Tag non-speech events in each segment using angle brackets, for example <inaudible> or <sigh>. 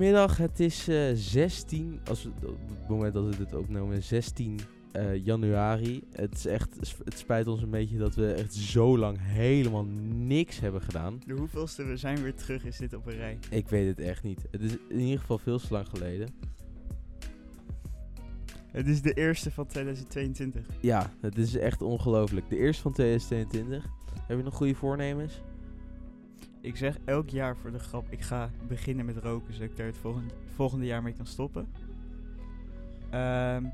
Goedemiddag, het is eh 16, als we, op het moment dat we dit opnemen, 16 eh, januari. Het, is echt, het spijt ons een beetje dat we echt zo lang helemaal niks hebben gedaan. De hoeveelste we zijn weer terug is dit op een rij. Ik weet het echt niet. Het is in ieder geval veel te lang geleden. Het is de eerste van 2022. Ja, het is echt ongelooflijk. De eerste van 2022. Heb je nog goede voornemens? Ik zeg elk jaar voor de grap, ik ga beginnen met roken, zodat ik daar het volgende, volgende jaar mee kan stoppen. Ehm,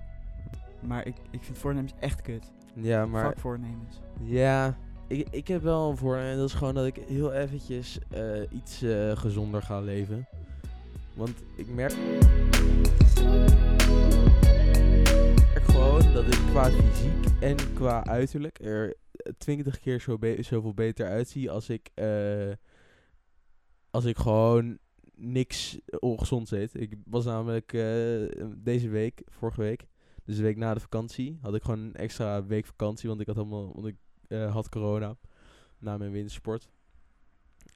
maar ik, ik vind voornemens echt kut. Ja, maar... Fuck voornemens. Ja, ik, ik heb wel een voornemen. En dat is gewoon dat ik heel eventjes eh, iets eh, gezonder ga leven. Want ik merk... merk gewoon dat ik qua fysiek en qua uiterlijk er twintig keer zo be zoveel beter uitzie als ik, eh, als ik gewoon niks ongezond eet. Ik was namelijk eh, deze week, vorige week, dus de week na de vakantie, had ik gewoon een extra week vakantie, want ik had allemaal, want ik eh, had corona na mijn wintersport.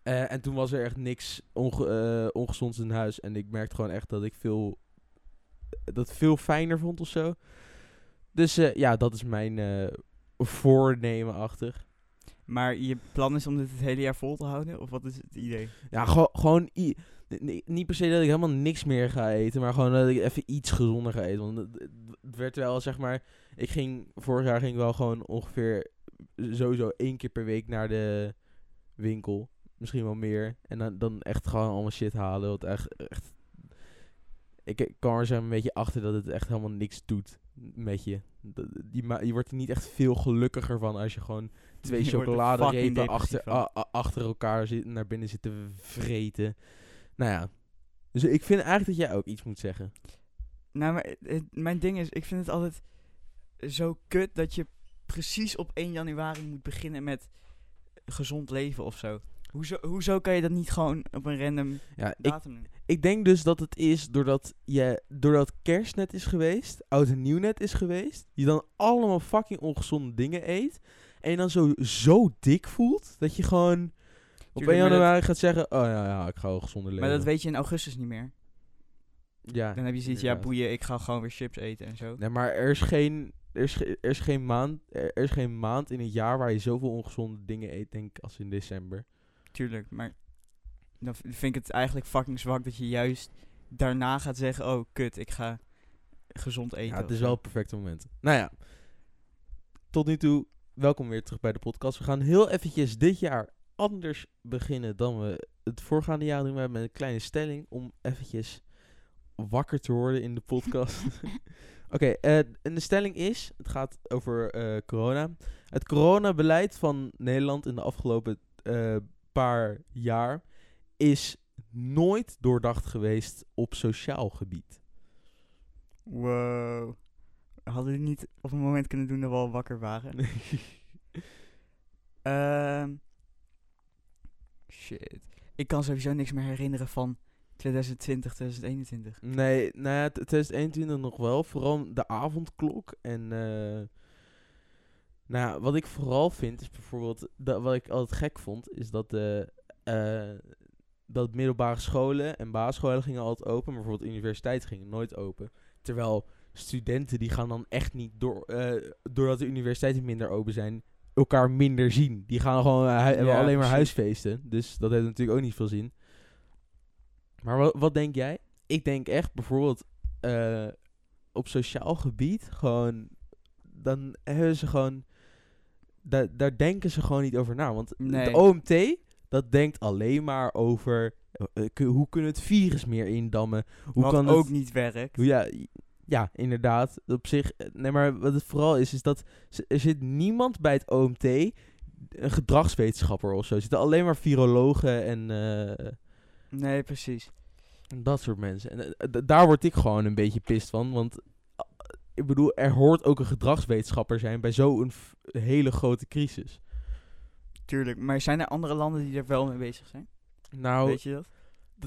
Eh, en toen was er echt niks onge ongezonds in huis en ik merkte gewoon echt dat ik veel, dat veel fijner vond of zo. Dus ja, dat is mijn voornemen achter. Maar je plan is om dit het hele jaar vol te houden? Of wat is het idee? Ja, gewo- gewoon i- n- n- niet per se dat ik helemaal niks meer ga eten, maar gewoon dat ik even iets gezonder ga eten. Want het, werd wel, zeg maar, ik ging, vorig jaar ging wel gewoon ongeveer sowieso één keer per week naar de winkel. Misschien wel meer. En dan, dan echt gewoon allemaal shit halen. Wat echt, echt ik, kan er zo een beetje achter dat het echt helemaal niks doet met je. Je wordt er niet echt veel gelukkiger van als je gewoon twee <laughs> er chocoladerepen achter, a- a- achter elkaar zit, naar binnen zitten vreten. Nou ja. Dus ik vind eigenlijk dat jij ook iets moet zeggen. Nou, maar het- het- mijn ding is, ik vind het altijd zo kut dat je precies op 1 januari moet beginnen met gezond leven of zo. Hoezo, hoezo kan je dat niet gewoon op een random Ja, ik, datum doen? ik denk dus dat het is doordat, je, doordat kerst net is geweest, oud en nieuw net is geweest, je dan allemaal fucking ongezonde dingen eet. En je dan zo, zo dik voelt, dat je gewoon op Tuurlijk, 1 maar dat- januari gaat zeggen, oh ja, ja, ik ga wel gezonder leven. Maar dat weet je in augustus niet meer. ja, Dan heb je zoiets, ja boeien, ik ga gewoon weer chips eten en zo. Nee, maar er is geen, er is, er is geen maand, er is geen maand in het jaar waar je zoveel ongezonde dingen eet, denk ik, als in december. Tuurlijk, maar dan vind ik het eigenlijk fucking zwak dat je juist daarna gaat zeggen, oh kut, ik ga gezond eten. Ja, het is wel het perfecte moment. Nou ja, tot nu toe, welkom weer terug bij de podcast. We gaan heel eventjes dit jaar anders beginnen dan we het voorgaande jaar doen. We hebben een kleine stelling om eventjes wakker te worden in de podcast. <laughs> <laughs> Oké, eh, en de stelling is, het gaat over eh, corona. Het coronabeleid van Nederland in de afgelopen eh, paar jaar is nooit doordacht geweest op sociaal gebied. Wow. Hadden we die niet op een moment kunnen doen dat we al wakker waren? <laughs> Ehm shit. Ik kan sowieso niks meer herinneren van 2020, 2021. Nee, nou ja, t- 2021 nog wel. Vooral de avondklok. En eh, nou ja, wat ik vooral vind is bijvoorbeeld... Dat, wat ik altijd gek vond, is dat de... eh, dat middelbare scholen en basisscholen gingen altijd open, maar bijvoorbeeld universiteiten gingen nooit open. Terwijl studenten die gaan dan echt niet door, eh, doordat de universiteiten minder open zijn, elkaar minder zien. Die gaan gewoon eh, hu- hebben Ja, alleen maar precies. huisfeesten. Dus dat heeft natuurlijk ook niet veel zin. Maar wat, wat denk jij? Ik denk echt bijvoorbeeld eh, op sociaal gebied gewoon, dan hebben ze gewoon, daar, daar denken ze gewoon niet over na. Want Nee. de OMT, dat denkt alleen maar over hoe kunnen we het virus meer indammen. Hoe wat kan ook het, niet werkt. hoe- ja, ja, inderdaad. Op zich, eh, nee, maar wat het vooral is, is dat er zit niemand bij het OMT, een gedragswetenschapper of zo. Er zitten alleen maar virologen en eh, Nee, precies. dat soort mensen. En eh, daar word ik gewoon een beetje pist van, want ik bedoel, er hoort ook een gedragswetenschapper zijn bij zo'n hele grote crisis. Tuurlijk. Maar zijn er andere landen die er wel mee bezig zijn? Nou, Weet je dat?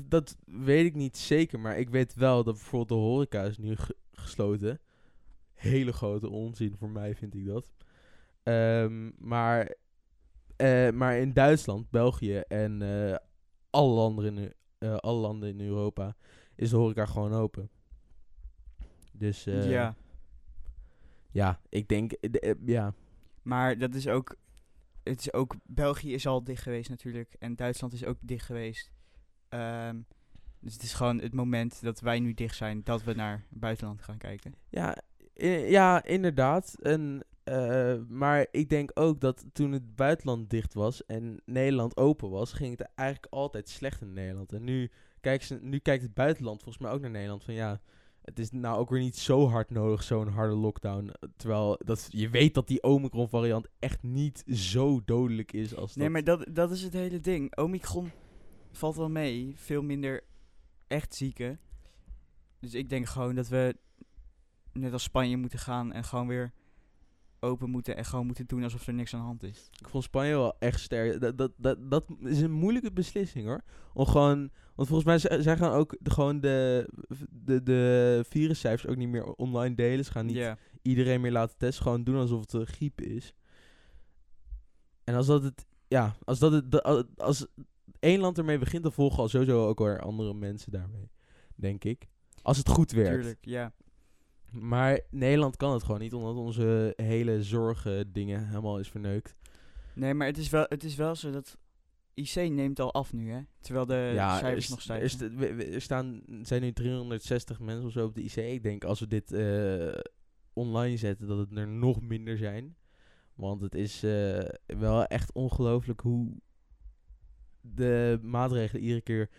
Dat weet ik niet zeker, maar ik weet wel dat bijvoorbeeld de horeca is nu gesloten. Hele grote onzin voor mij vind ik dat. Ehm, maar, eh, maar in Duitsland, België en eh, alle landen in, eh, alle landen in Europa, is de horeca gewoon open. Dus ja, ja, ik denk, de- ja, maar dat is ook... Het is ook... België is al dicht geweest natuurlijk. En Duitsland is ook dicht geweest. Ehm, dus het is gewoon het moment dat wij nu dicht zijn... dat we naar het buitenland gaan kijken. Ja, ja inderdaad. En, eh, maar ik denk ook dat toen het buitenland dicht was en Nederland open was, ging het eigenlijk altijd slecht in Nederland. En nu, kijken ze, nu kijkt het buitenland volgens mij ook naar Nederland van ja, het is nou ook weer niet zo hard nodig, zo'n harde lockdown. Terwijl dat, je weet dat die Omicron variant echt niet zo dodelijk is als Nee, dat. maar dat, dat is het hele ding. Omicron valt wel mee. Veel minder echt zieken. Dus ik denk gewoon dat we net als Spanje moeten gaan en gewoon weer open moeten en gewoon moeten doen alsof er niks aan de hand is. Ik vond Spanje wel echt sterk. Dat, dat, dat, dat is een moeilijke beslissing hoor. Om gewoon, want volgens mij zij, gaan ook de, gewoon de, de, de viruscijfers ook niet meer online delen. Ze gaan niet iedereen meer laten testen. Gewoon doen alsof het een griep is. En als dat het, ja, als dat het, als één land ermee begint, dan volgen al sowieso ook weer andere mensen daarmee. Denk ik. Als het goed werkt. Tuurlijk, ja. Maar Nederland kan het gewoon niet, omdat onze hele zorgen dingen helemaal is verneukt. Nee, maar het is wel, het is wel zo dat IC neemt al af nu, hè? Terwijl de cijfers er, nog st- stijgen. Er, we- we- er staan, zijn nu 360 mensen of zo op de IC. Ik denk als we dit eh, online zetten, dat het er nog minder zijn. Want het is eh, wel echt ongelooflijk hoe de maatregelen iedere keer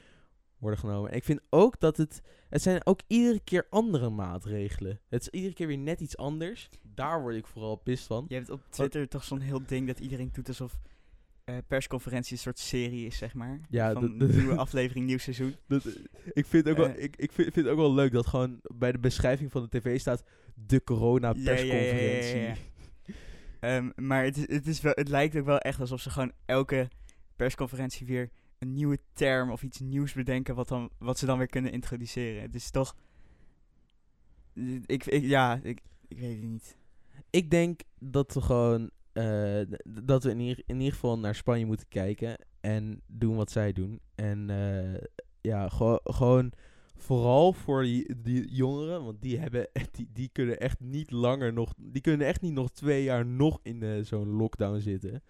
worden genomen. En ik vind ook dat het... Het zijn ook iedere keer andere maatregelen. Het is iedere keer weer net iets anders. Daar word ik vooral pist van. Je hebt op Twitter toch zo'n heel ding dat iedereen doet alsof eh, persconferentie een soort serie is, zeg maar. Ja, van een nieuwe aflevering, nieuw seizoen. <laughs> Dat, ik vind ook wel, Eh. ik, ik vind, vind het ook wel leuk dat gewoon bij de beschrijving van de tv staat de corona Ja, ja. Ehm, maar het, is, het, is wel, het lijkt ook wel echt alsof ze gewoon elke persconferentie weer een nieuwe term of iets nieuws bedenken wat, dan, wat ze dan weer kunnen introduceren. Het is toch... Ik, ja, ik, ik weet het niet. Ik denk dat we gewoon eh, dat we in ieder, in ieder geval naar Spanje moeten kijken en doen wat zij doen. En eh, ja, gewo- gewoon vooral voor die, die jongeren, want die hebben <laughs> die, die kunnen echt niet langer nog, die kunnen echt niet nog twee jaar nog in eh, zo'n lockdown zitten.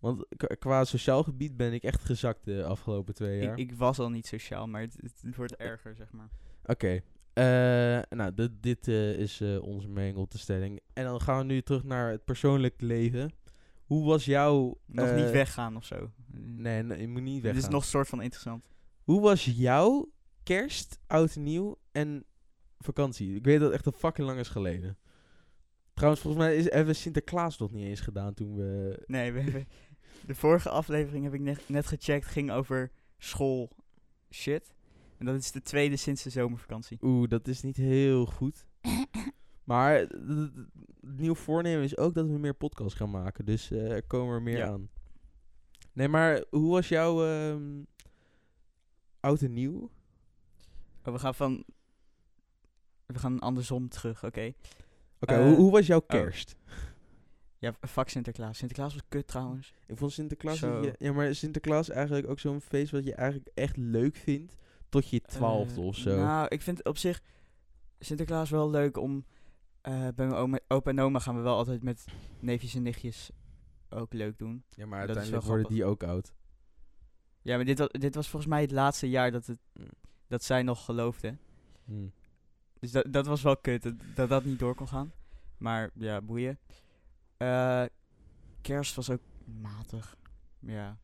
Want qua sociaal gebied ben ik echt gezakt de afgelopen twee jaar. Ik, ik was al niet sociaal, maar het, wordt erger, zeg maar. Oké. eh, nou, dit, dit eh, is eh, onze mening op de stelling. En dan gaan we nu terug naar het persoonlijk leven. Hoe was jouw... Nog eh, niet weggaan of zo. Nee, nee, je moet niet Dit weggaan. is nog soort van interessant. Hoe was jouw kerst, oud en nieuw en vakantie? Ik weet dat het echt een fucking lang is geleden. Trouwens, volgens mij is, hebben we Sinterklaas nog niet eens gedaan toen we... Nee, we hebben... De vorige aflevering heb ik net, net gecheckt, ging over school shit. En dat is de tweede sinds de zomervakantie. Oeh, dat is niet heel goed. <laughs> Maar het nieuw voornemen is ook dat we meer podcasts gaan maken. Dus eh, er komen er meer Ja. aan. Nee, maar hoe was jouw ehm, oud en nieuw? Oh, we gaan van... We gaan andersom terug, oké. Oké, Eh, hoe, hoe was jouw oh. Ja, fuck Sinterklaas. Sinterklaas was kut trouwens. Ik vond Sinterklaas... Zo. Ja, ja, maar Sinterklaas eigenlijk ook zo'n feest wat je eigenlijk echt leuk vindt. Tot je twaalfde Eh, of zo. Nou, ik vind op zich Sinterklaas wel leuk om... eh, bij mijn oma, opa en oma gaan we wel altijd met neefjes en nichtjes ook leuk doen. ja, maar dat uiteindelijk worden die ook oud. Ja, maar dit was, dit was volgens mij het laatste jaar dat, het, Mm. dat zij nog geloofden. Hm. Dus dat, dat was wel kut, dat, dat dat niet door kon gaan. Maar ja, boeien. Eh, kerst was ook matig. Ja.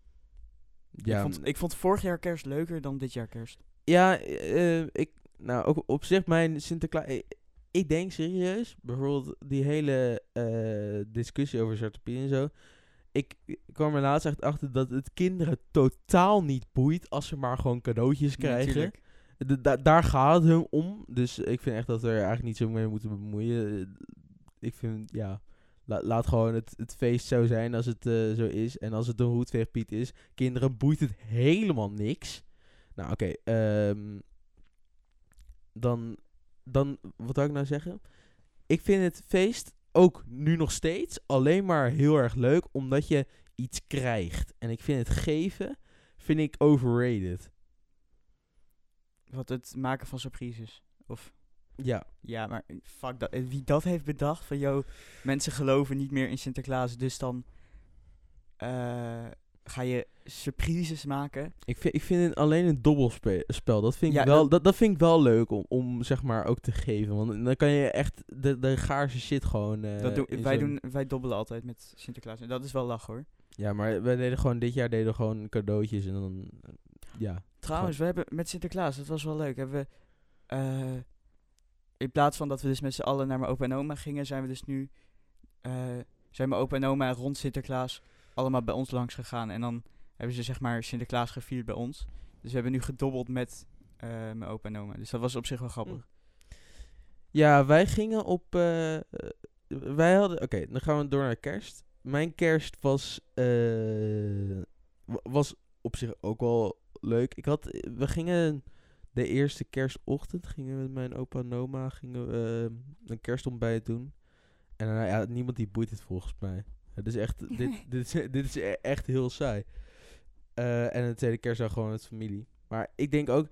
Ja, ik, vond, ik vond vorig jaar kerst leuker dan dit jaar kerst. Ja, eh, ik, nou, ook op zich mijn Sinterklaas... Ik, ik denk serieus, bijvoorbeeld die hele eh, discussie over Zwarte Piet en zo. Ik, kwam er laatst echt achter dat het kinderen totaal niet boeit als ze maar gewoon cadeautjes krijgen. Da- daar gaat het hem om. Dus ik vind echt dat we er eigenlijk niet zo mee moeten bemoeien. Eh, Ik vind, ja, la- laat gewoon het, het feest zo zijn als het eh, zo is. En als het een roetveegpiet is, kinderen boeit het helemaal niks. Nou, oké. ehm, dan, dan, wat zou ik nou zeggen? Ik vind het feest ook nu nog steeds alleen maar heel erg leuk, omdat je iets krijgt. En ik vind het geven, vind ik overrated. wat het maken van surprises. Of Ja, ja, maar fuck dat. Wie dat heeft bedacht van, yo, mensen geloven niet meer in Sinterklaas, dus dan eh, ga je surprises maken. ik vind, ik vind het alleen een dobbelspel. Dat vind ik, Ja, wel, dat- dat, dat vind ik wel leuk om, om zeg maar ook te geven. Want dan kan je echt de, de gaarse shit gewoon... eh, dat doen, in wij, doen, wij dobbelen altijd met Sinterklaas. En dat is wel lach hoor. Ja, maar we deden gewoon dit jaar deden we gewoon cadeautjes en dan... ja. Trouwens, we hebben met Sinterklaas, dat was wel leuk. Hebben we, eh, in plaats van dat we dus met z'n allen naar mijn opa en oma gingen, zijn we dus nu, eh, zijn mijn opa en oma rond Sinterklaas allemaal bij ons langs gegaan. En dan hebben ze zeg maar Sinterklaas gevierd bij ons. Dus we hebben nu gedobbeld met eh, mijn opa en oma. Dus dat was op zich wel grappig. Ja, wij gingen op. eh, wij hadden. Oké, dan gaan we door naar kerst. Mijn kerst was. wa- was op zich ook wel leuk. Ik had. We gingen. De eerste kerstochtend gingen we met mijn opa en oma gingen we, eh, een kerstontbijt doen. En ja, niemand die boeit het volgens mij. Het is echt, <laughs> dit, dit, is, dit is e- echt heel saai. Eh, en de tweede kerstdag gewoon met familie. Maar ik denk ook,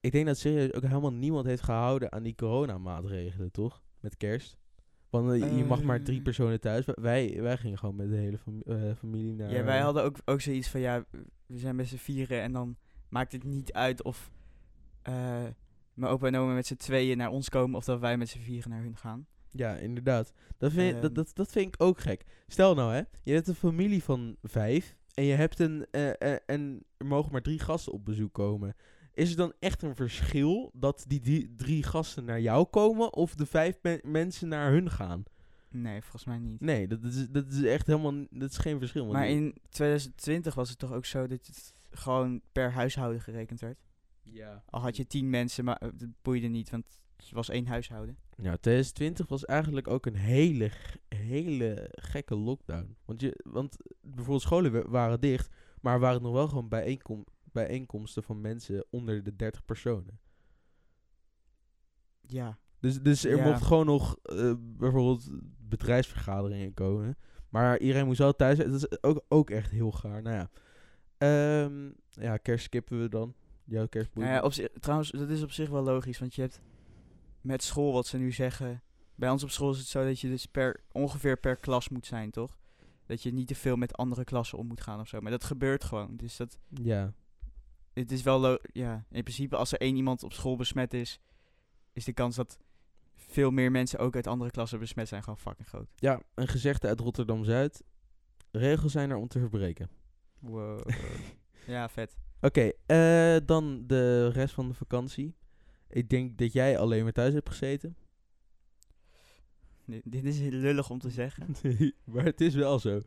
ik denk dat serieus ook helemaal niemand heeft gehouden aan die coronamaatregelen, toch? Met kerst. Want eh, je mag maar drie Eh. personen thuis. Wij, wij gingen gewoon met de hele fami- eh, familie naar... Ja, wij hadden ook, ook zoiets van, ja, we zijn met z'n vieren en dan maakt het niet uit of eh, mijn opa en oma met z'n tweeën naar ons komen of dat wij met z'n vieren naar hun gaan. Ja, inderdaad. Dat vind, Ehm. dat, dat, dat vind ik ook gek. Stel nou, hè. Je hebt een familie van vijf. En je hebt een... eh, eh, en er mogen maar drie gasten op bezoek komen. Is er dan echt een verschil dat die drie, drie gasten naar jou komen... of de vijf men- mensen naar hun gaan? Nee, volgens mij niet. Nee, dat is, dat is echt helemaal... Dat is geen verschil. Maar in 2020 was het toch ook zo dat het gewoon per huishouden gerekend werd? Ja. Al had je tien mensen, maar eh, dat boeide niet, want het was één huishouden. Nou, 2020 was eigenlijk ook een hele, g- hele gekke lockdown. Want, je, want bijvoorbeeld scholen wa- waren dicht, maar er waren nog wel gewoon bijeenkom bijeenkomsten van mensen onder de 30 personen. Ja. Dus, dus er Ja. mocht gewoon nog eh, bijvoorbeeld bedrijfsvergaderingen komen. Maar iedereen moest wel thuis zijn. Dat is ook, ook echt heel gaar. Nou ja, Ehm, ja kerst skippen we dan. Jouw kerst Nou ja, op zich, trouwens, dat is op zich wel logisch, want je hebt met school wat ze nu zeggen. Bij ons op school is het zo dat je dus per, ongeveer per klas moet zijn, toch? Dat je niet te veel met andere klassen om moet gaan of zo. Maar dat gebeurt gewoon. Dus dat, Ja. het is wel, lo- ja, in principe als er één iemand op school besmet is, is de kans dat veel meer mensen ook uit andere klassen besmet zijn gewoon fucking groot. ja, een gezegde uit Rotterdam-Zuid. Regels zijn er om te verbreken. Wow. <laughs> ja, vet. Oké, eh, dan de rest van de vakantie. Ik denk dat jij alleen maar thuis hebt gezeten. Dit, dit is heel lullig om te zeggen. <laughs> maar het is wel zo.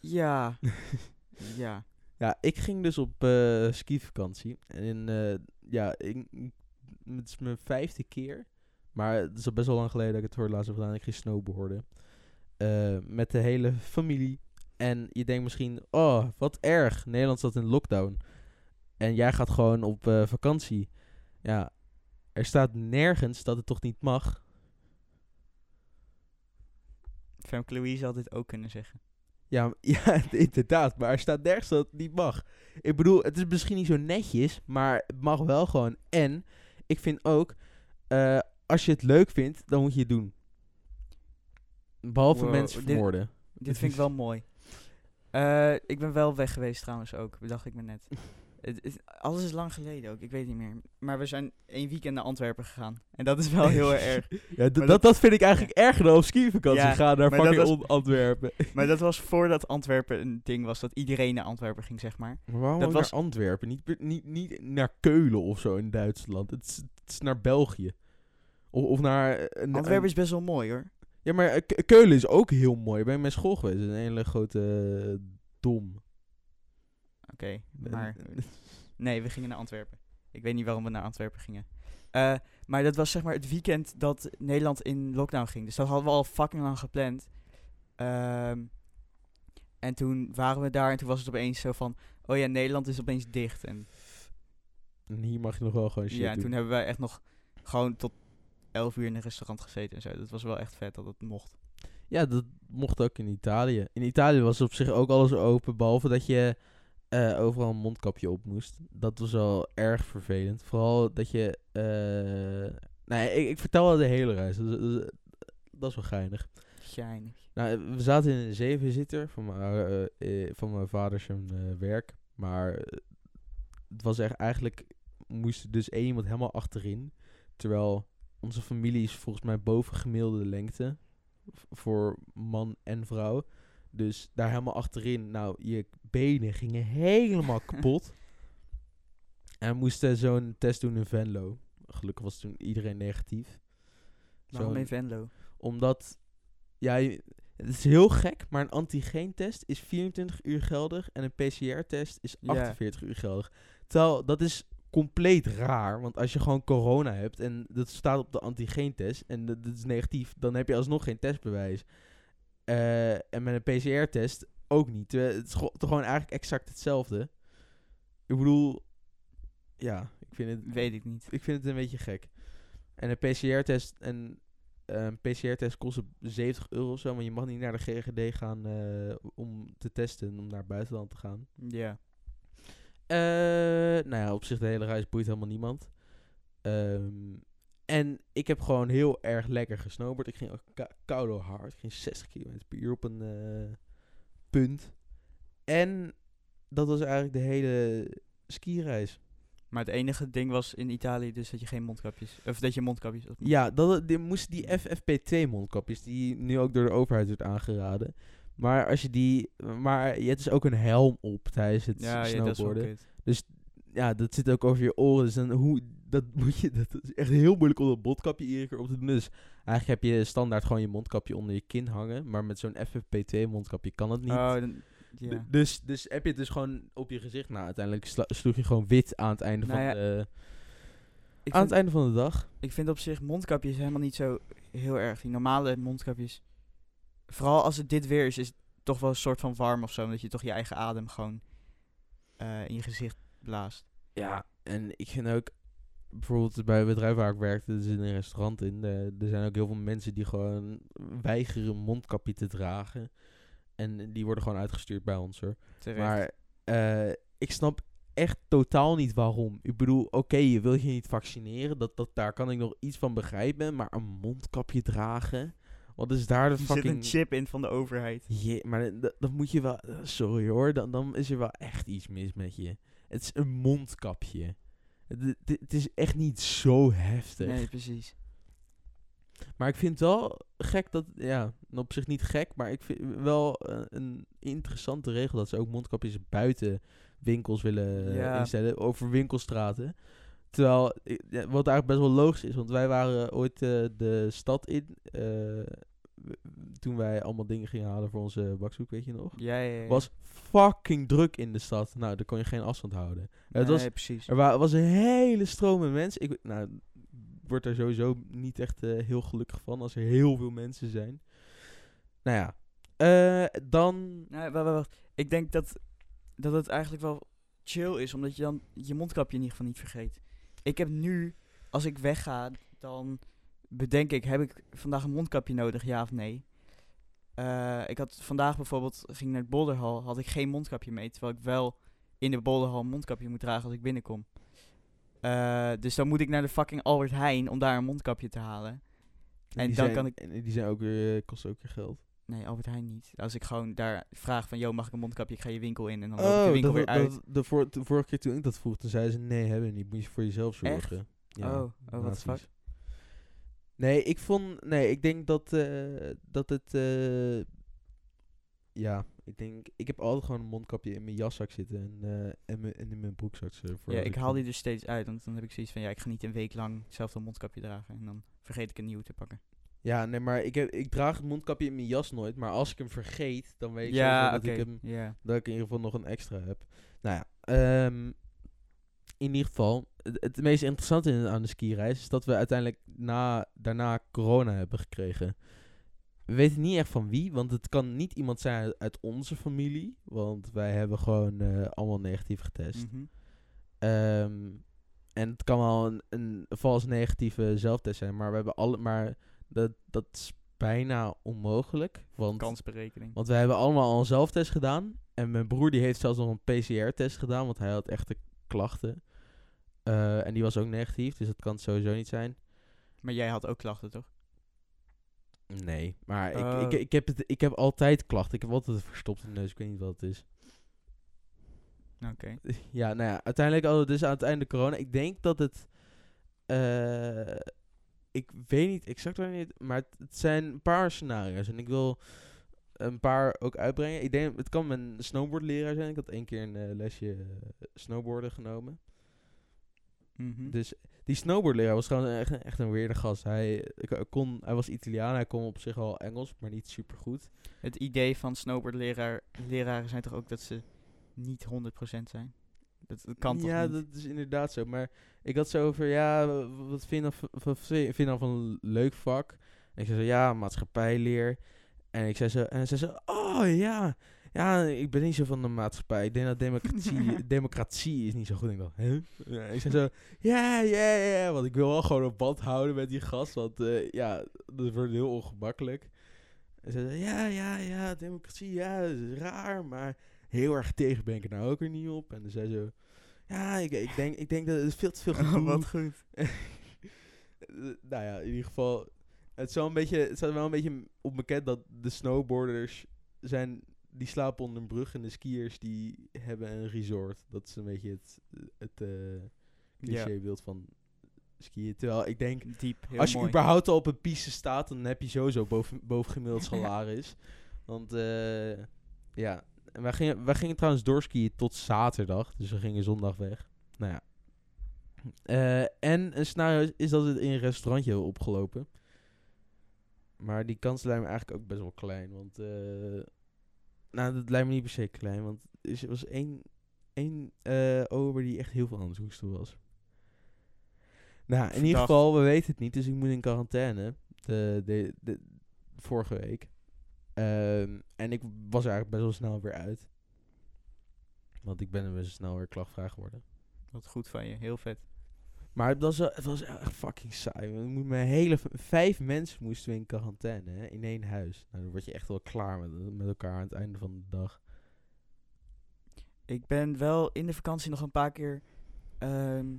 Ja. <laughs> ja. Ja, ik ging dus op eh skivakantie. En eh, ja, ik, ik- het is mijn vijfde keer. Maar het is al best wel lang geleden dat ik het voor het laatst heb gedaan. Ik ging snowboarden. Eh, met de hele familie. En je denkt misschien, oh, wat erg. Nederland zat in lockdown. En jij gaat gewoon op eh, vakantie. Ja, er staat nergens dat het toch niet mag. Femke Louise had dit ook kunnen zeggen. Ja, <laughs> ja, inderdaad. Maar er staat nergens dat het niet mag. Ik bedoel, het is misschien niet zo netjes, maar het mag wel gewoon. En ik vind ook, eh, als je het leuk vindt, dan moet je het doen. Behalve Wow, mensen dit- vermoorden. Dit vind ik wel mooi. Eh, ik ben wel weg geweest trouwens ook, bedacht ik me net. <laughs> Het, het- alles is lang geleden ook, ik weet niet meer. Maar we zijn één weekend naar Antwerpen gegaan. En dat is wel heel <laughs> erg. Ja, dat, dat vind ik eigenlijk erger dan op skivakantie Ja, gaan naar fucking was- Antwerpen. <laughs> Maar dat was voordat Antwerpen een ding was, dat iedereen naar Antwerpen ging, zeg maar. Maar waarom Dat was- naar Antwerpen? Niet, niet, niet naar Keulen of zo in Duitsland. Het is, het is naar België. Of, of naar... eh, Antwerpen is best wel mooi hoor. Ja, maar eh, Ke- Keulen is ook heel mooi. Ik ben met school geweest. Een hele grote eh, dom. Oké, maar... <laughs> Nee, we gingen naar Antwerpen. Ik weet niet waarom we naar Antwerpen gingen. Eh, maar dat was zeg maar het weekend dat Nederland in lockdown ging. Dus dat hadden we al fucking lang gepland. Ehm, en toen waren we daar en toen was het opeens zo van... Oh ja, Nederland is opeens dicht. En, En hier mag je nog wel gewoon shit ja, en doen. toen hebben wij echt nog gewoon tot 11 uur in een restaurant gezeten en zo. Dat was wel echt vet dat het mocht. Ja, dat mocht ook in Italië. In Italië was op zich ook alles open. Behalve dat je eh, overal een mondkapje op moest. Dat was wel erg vervelend. Vooral dat je... eh nou ja, ik, ik vertel wel de hele reis. Dat, is- dat is- wel geinig. Geinig. Nou, we zaten in een zevenzitter van mijn, eh, van mijn vader zijn werk. Maar het was echt eigenlijk... Moest dus één iemand helemaal achterin. Terwijl onze familie is volgens mij boven gemiddelde lengte. Voor man en vrouw. Dus daar helemaal achterin. Nou, je benen gingen helemaal <laughs> kapot. En we moesten zo'n test doen in Venlo. Gelukkig was toen iedereen negatief. Waarom in Venlo? omdat, ja, je- het is heel gek, maar een antigeentest is 24 uur geldig en een PCR-test is Ja. 48 uur geldig. Terwijl, dat is compleet raar, want als je gewoon corona hebt en dat staat op de antigeentest en dat, dat is negatief, dan heb je alsnog geen testbewijs. Eh, en met een PCR-test ook niet. Het is gewoon, toch gewoon eigenlijk exact hetzelfde. Ik bedoel, ja, ik vind het Weet ik niet. ik vind het een beetje gek. En een PCR-test en eh, een PCR-test kost 70 euro of zo, maar je mag niet naar de GGD gaan eh, om te testen, om naar het buitenland te gaan. Ja. Eh, nou ja, op zich de hele reis boeit helemaal niemand. Ehm, en ik heb gewoon heel erg lekker gesnowboard. Ik ging ook koude hard. Ik ging 60 km per uur op een eh, punt. En dat was eigenlijk de hele skireis. Maar het enige ding was in Italië dus dat je geen mondkapjes... Of dat je mondkapjes moest. Ja, dat, die moesten die FFP2 mondkapjes, die nu ook door de overheid wordt aangeraden. Maar als je die, maar je hebt dus ook een helm op tijdens het ja, ja, dat snowboarden. kut. ja, dat zit ook over je oren. Dus dan hoe, dat moet je, dat is echt heel moeilijk om dat mondkapje iedere keer op te doen. Dus eigenlijk heb je standaard gewoon je mondkapje onder je kin hangen. Maar met zo'n FFP2 mondkapje kan dat niet. Oh, dan, ja. Dus, dus heb je het dus gewoon op je gezicht. Nou, uiteindelijk sloeg je gewoon wit aan het einde, Nou van, de, Ik aan het einde van de dag. ik vind op zich mondkapjes helemaal niet zo heel erg. Die normale mondkapjes. Vooral als het dit weer is, is het toch wel een soort van warm of zo. Omdat je toch je eigen adem gewoon eh, in je gezicht blaast. Ja, en ik vind ook, bijvoorbeeld bij het bedrijf waar ik werkte, er zit een restaurant in. eh, er zijn ook heel veel mensen die gewoon weigeren een mondkapje te dragen. En die worden gewoon uitgestuurd bij ons hoor. Terecht. Maar eh, ik snap echt totaal niet waarom. Ik bedoel, oké, je wil je niet vaccineren. Dat, dat, daar kan ik nog iets van begrijpen. Maar een mondkapje dragen? Wat is daar de er zit fucking... een chip in van de overheid. Je, maar dat, dat moet je wel... Sorry hoor, dan, dan is er wel echt iets mis met je. Het is een mondkapje. Het, het- het is echt niet zo heftig. Nee, precies. Maar ik vind het wel gek dat... Ja, op zich niet gek, maar ik vind wel eh, een interessante regel... dat ze ook mondkapjes buiten winkels willen eh, Ja. instellen. Over winkelstraten. Terwijl, wat eigenlijk best wel logisch is. Want wij waren ooit eh, de stad in... eh, toen wij allemaal dingen gingen halen voor onze bakzoek, weet je nog? Ja, ja, ja. was fucking druk in de stad. Nou, daar kon je geen afstand houden. het was, Nee, precies. er wa- was een hele stroom mensen. Ik, nou, word er sowieso niet echt eh, heel gelukkig van als er heel veel mensen zijn. Nou ja, dan... Nee, wacht. Ik denk dat, dat het eigenlijk wel chill is, omdat je dan je mondkapje in ieder geval niet vergeet. Ik heb nu, als ik wegga, dan bedenk ik, heb ik vandaag een mondkapje nodig, ja of nee? Eh, ik had vandaag bijvoorbeeld, ging naar het bolderhal, had ik geen mondkapje mee, terwijl ik wel in de bolderhal een mondkapje moet dragen als ik binnenkom. Eh, dus dan moet ik naar de fucking Albert Heijn om daar een mondkapje te halen. En die dan zijn, kan ik- en die zijn ook weer, eh, kosten ook weer geld. Nee, Albert Heijn niet. Als ik gewoon daar vraag van, yo, mag ik een mondkapje? Ik ga je winkel in en dan loop ik Oh, de winkel dat, weer uit. dat- de, de vorige keer toen ik dat vroeg, toen zeiden ze nee, hebben we niet. Moet je voor jezelf Echt? zorgen. Oh, oh, what the nazi's. Nee, ik vond... Nee, ik denk dat, eh, dat het... eh, ja, ik denk... Ik heb altijd gewoon een mondkapje in mijn jaszak zitten en, eh, en, in mijn broekzak. voor ja, ik haal die dus steeds uit, want dan heb ik zoiets van, ja, ik ga niet een week lang hetzelfde mondkapje dragen. En dan vergeet ik een nieuw te pakken. Ja, nee, maar ik, heb, ik draag het mondkapje in mijn jas nooit. Maar als ik hem vergeet, dan weet ik ja, oké. dat ik hem... Dat ik in ieder geval nog een extra heb. Nou ja, ehm, in ieder geval, het, het meest interessante in- aan de skireis is dat we uiteindelijk na, daarna corona hebben gekregen. We weten niet echt van wie, want het kan niet iemand zijn uit, uit onze familie. Want wij hebben gewoon eh, allemaal negatief getest. Mhm. Ehm, en het kan wel een, een vals negatieve zelftest zijn, maar we hebben alle, maar dat, dat bijna onmogelijk. Want, Kansberekening. want wij hebben allemaal al een zelftest gedaan. En mijn broer die heeft zelfs nog een PCR-test gedaan, want hij had echte klachten. Eh, en die was ook negatief, dus dat kan het sowieso niet zijn. Maar jij had ook klachten, toch? Nee, maar ik, Oh. ik, ik, heb het, ik heb altijd klachten. Ik heb altijd een verstopte neus, ik weet niet wat het is. Oké. <laughs> Ja, nou ja, uiteindelijk hadden we dus aan het einde corona. Ik denk dat het. eh, ik weet niet exact wanneer, het- maar het, het zijn een paar scenario's. En ik wil een paar ook uitbrengen. Ik denk, het kan mijn snowboardleraar zijn. Ik had één keer een eh, lesje eh, snowboarden genomen. Mhm. Dus die snowboardleraar was gewoon echt, een- echt een weirde gast. Hij, ik, kon, hij was Italiaan, hij kon op zich al Engels, maar niet super goed. Het idee van snowboardleraar leraren zijn toch ook dat ze niet 100% zijn? Dat, dat kan toch ja, niet? dat is inderdaad zo. Maar ik had zo over, ja, wat vind je v- wat vind je van een leuk vak? En ik zei zo, ja, maatschappijleer. En ik zei zo, en zij zo, oh ja, ja, ik ben niet zo van de maatschappij. Ik denk dat democratie, <laughs> democratie is niet zo goed. Ik dacht, hè? Ja, ik zei zo, ja, ja, ja, want ik wil wel gewoon een band houden met die gast, want eh, ja, dat wordt heel ongemakkelijk. En ze zei, ja, ja, ja, democratie, ja, dat is raar, maar heel erg tegen ben ik er nou ook weer niet op. En dan zei ze, ja, ik, ik, denk, ik denk dat het veel te veel. <laughs> Oh, Wat goed. <laughs> Eh, nou ja, in ieder geval, het wel een beetje, het staat wel een beetje op bekend dat de snowboarders zijn, die slapen onder een brug en de skiers die hebben een resort. Dat is een beetje het, het Ja. clichébeeld van skiën. Terwijl ik denk, Diep, als je mooi. überhaupt al op een piste staat, dan heb je sowieso boven, <laughs> bovengemiddeld salaris. Want eh, ja, en wij gingen, wij gingen trouwens doorskiën tot zaterdag. Dus we gingen zondag weg. Nou ja. Eh, en een scenario is dat we het in een restaurantje hebben opgelopen. Maar die kans lijkt me eigenlijk ook best wel klein. Want, eh, nou, dat lijkt me niet per se klein. Want er was één, één eh, ober die echt heel veel aan het hoesten was. Nou, in ieder geval, we weten het niet. Dus ik moet in quarantaine. De, de, de, vorige week. Ehm, en ik was er eigenlijk best wel snel weer uit. Want ik ben er best snel weer klachtvrij geworden. Wat goed van je, heel vet. Maar het was, het was echt fucking saai. Met hele vijf mensen moesten we in quarantaine hè, in één huis. Nou, dan word je echt wel klaar met, met elkaar aan het einde van de dag. Ik ben wel in de vakantie nog een paar keer ehm,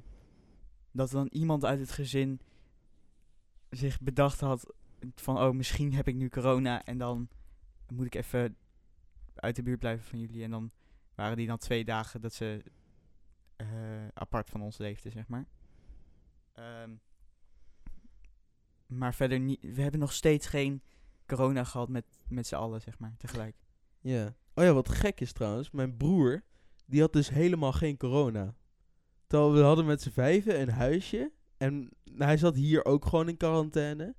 dat dan iemand uit het gezin zich bedacht had van oh misschien heb ik nu corona en dan moet ik even uit de buurt blijven van jullie en dan waren die dan twee dagen dat ze eh, apart van ons leefden zeg maar. Ehm, maar verder niet. We hebben nog steeds geen corona gehad met, met z'n allen zeg maar tegelijk. Ja. Oh ja, wat gek is trouwens. Mijn broer, die had dus helemaal geen corona. Terwijl we hadden met z'n vijven een huisje. En hij zat hier ook gewoon in quarantaine.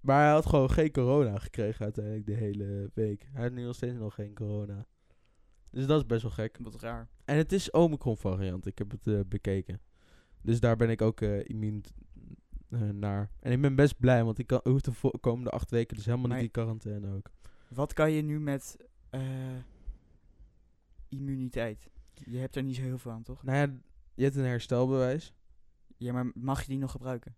Maar hij had gewoon geen corona gekregen uiteindelijk de hele week. Hij had nu nog steeds nog geen corona. Dus dat is best wel gek. Wat raar. En het is Omicron variant. Ik heb het eh, bekeken. Dus daar ben ik ook eh immuun eh, naar. En ik ben best blij, want ik kan, hoef de komende acht weken dus helemaal Maar- niet in quarantaine ook. Wat kan je nu met immuniteit? Je hebt er niet zo heel veel aan, toch? Nou ja, je hebt een herstelbewijs. Ja, maar mag je die nog gebruiken?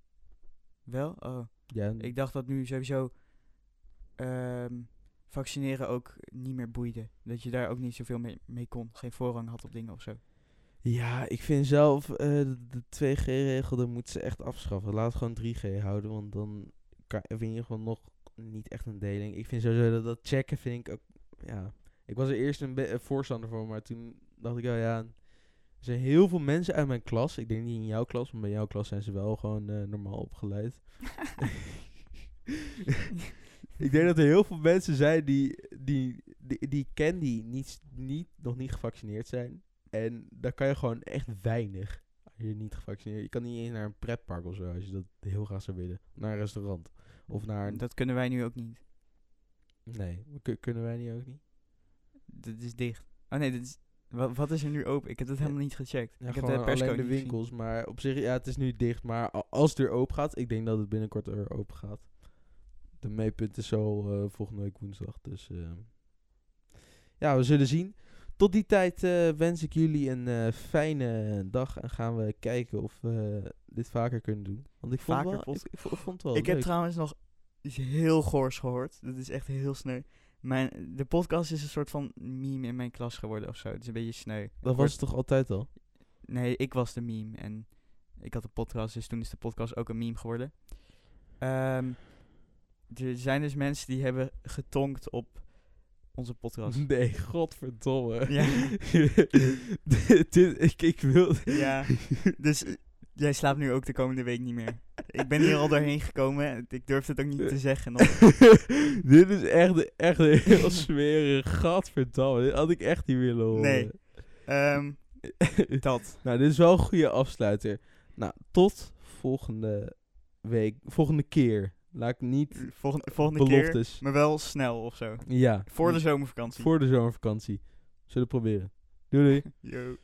Wel? Oh. Ja, Ik dacht dat nu sowieso ehm, vaccineren ook niet meer boeide. Dat je daar ook niet zoveel mee, mee kon. Geen voorrang had op dingen of zo. ja ik vind zelf eh, de, de 2G-regel, dat moeten ze echt afschaffen. Laat gewoon 3G houden, want dan kan, vind je gewoon nog niet echt een deling. Ik vind sowieso dat, dat checken vind ik ook, ja... Ik was er eerst een voorstander van, maar toen dacht ik, oh ja... Er zijn heel veel mensen uit mijn klas. Ik denk niet in jouw klas, maar bij jouw klas zijn ze wel gewoon eh, normaal opgeleid. <laughs> ik denk dat er heel veel mensen zijn die, die, die, die ik ken die niet, niet, nog niet gevaccineerd zijn. En daar kan je gewoon echt weinig als je niet gevaccineerd Je kan niet eens naar een pretpark of zo als je dat heel graag zou willen. Naar een restaurant. Of naar een... Dat kunnen wij nu ook niet. Nee, kun- kunnen wij niet ook niet? Dat is dicht. Oh nee, dit is, wat, wat is er nu open? Ik heb dat Ja. helemaal niet gecheckt. Ja, ik heb de alleen de gezien. winkels. Maar op zich, ja, het is nu dicht. Maar als het er open gaat, ik denk dat het binnenkort er open gaat. De meepunt is zo eh, volgende week woensdag. Dus eh, ja, we zullen zien. Tot die tijd eh, wens ik jullie een eh, fijne dag. En gaan we kijken of we dit vaker kunnen doen. Want ik vond, Vaker wel, pod- ik, ik vo- vond het wel Ik heb trouwens nog iets heel goors gehoord. Dat is echt heel sneu. Mijn, de podcast is een soort van meme in mijn klas geworden of zo. Het is een beetje sneu. Dat was het toch altijd al? Nee, ik was de meme en ik had de podcast, dus toen is de podcast ook een meme geworden. Ehm, er zijn dus mensen die hebben getonkt op onze podcast. <laughs> Nee, godverdomme. Ja. dit, <laughs> dit- ik, ik wil... ja, dus eh, jij slaapt nu ook de komende week niet meer. Ik ben hier al doorheen gekomen en ik durf het ook niet te zeggen. Nog. <laughs> dit is echt, echt een heel smerig. Godverdamme. Dit had ik echt niet willen horen. Nee. Ehm, <laughs> dat. nou, dit is wel een goede afsluiter. Nou, tot volgende week. Volgende keer. Laat ik niet Volgende, volgende keer, beloftes. maar wel snel of zo. Ja. Voor de zomervakantie. Voor de zomervakantie. Zullen we proberen. Doei doei. <laughs> Yo.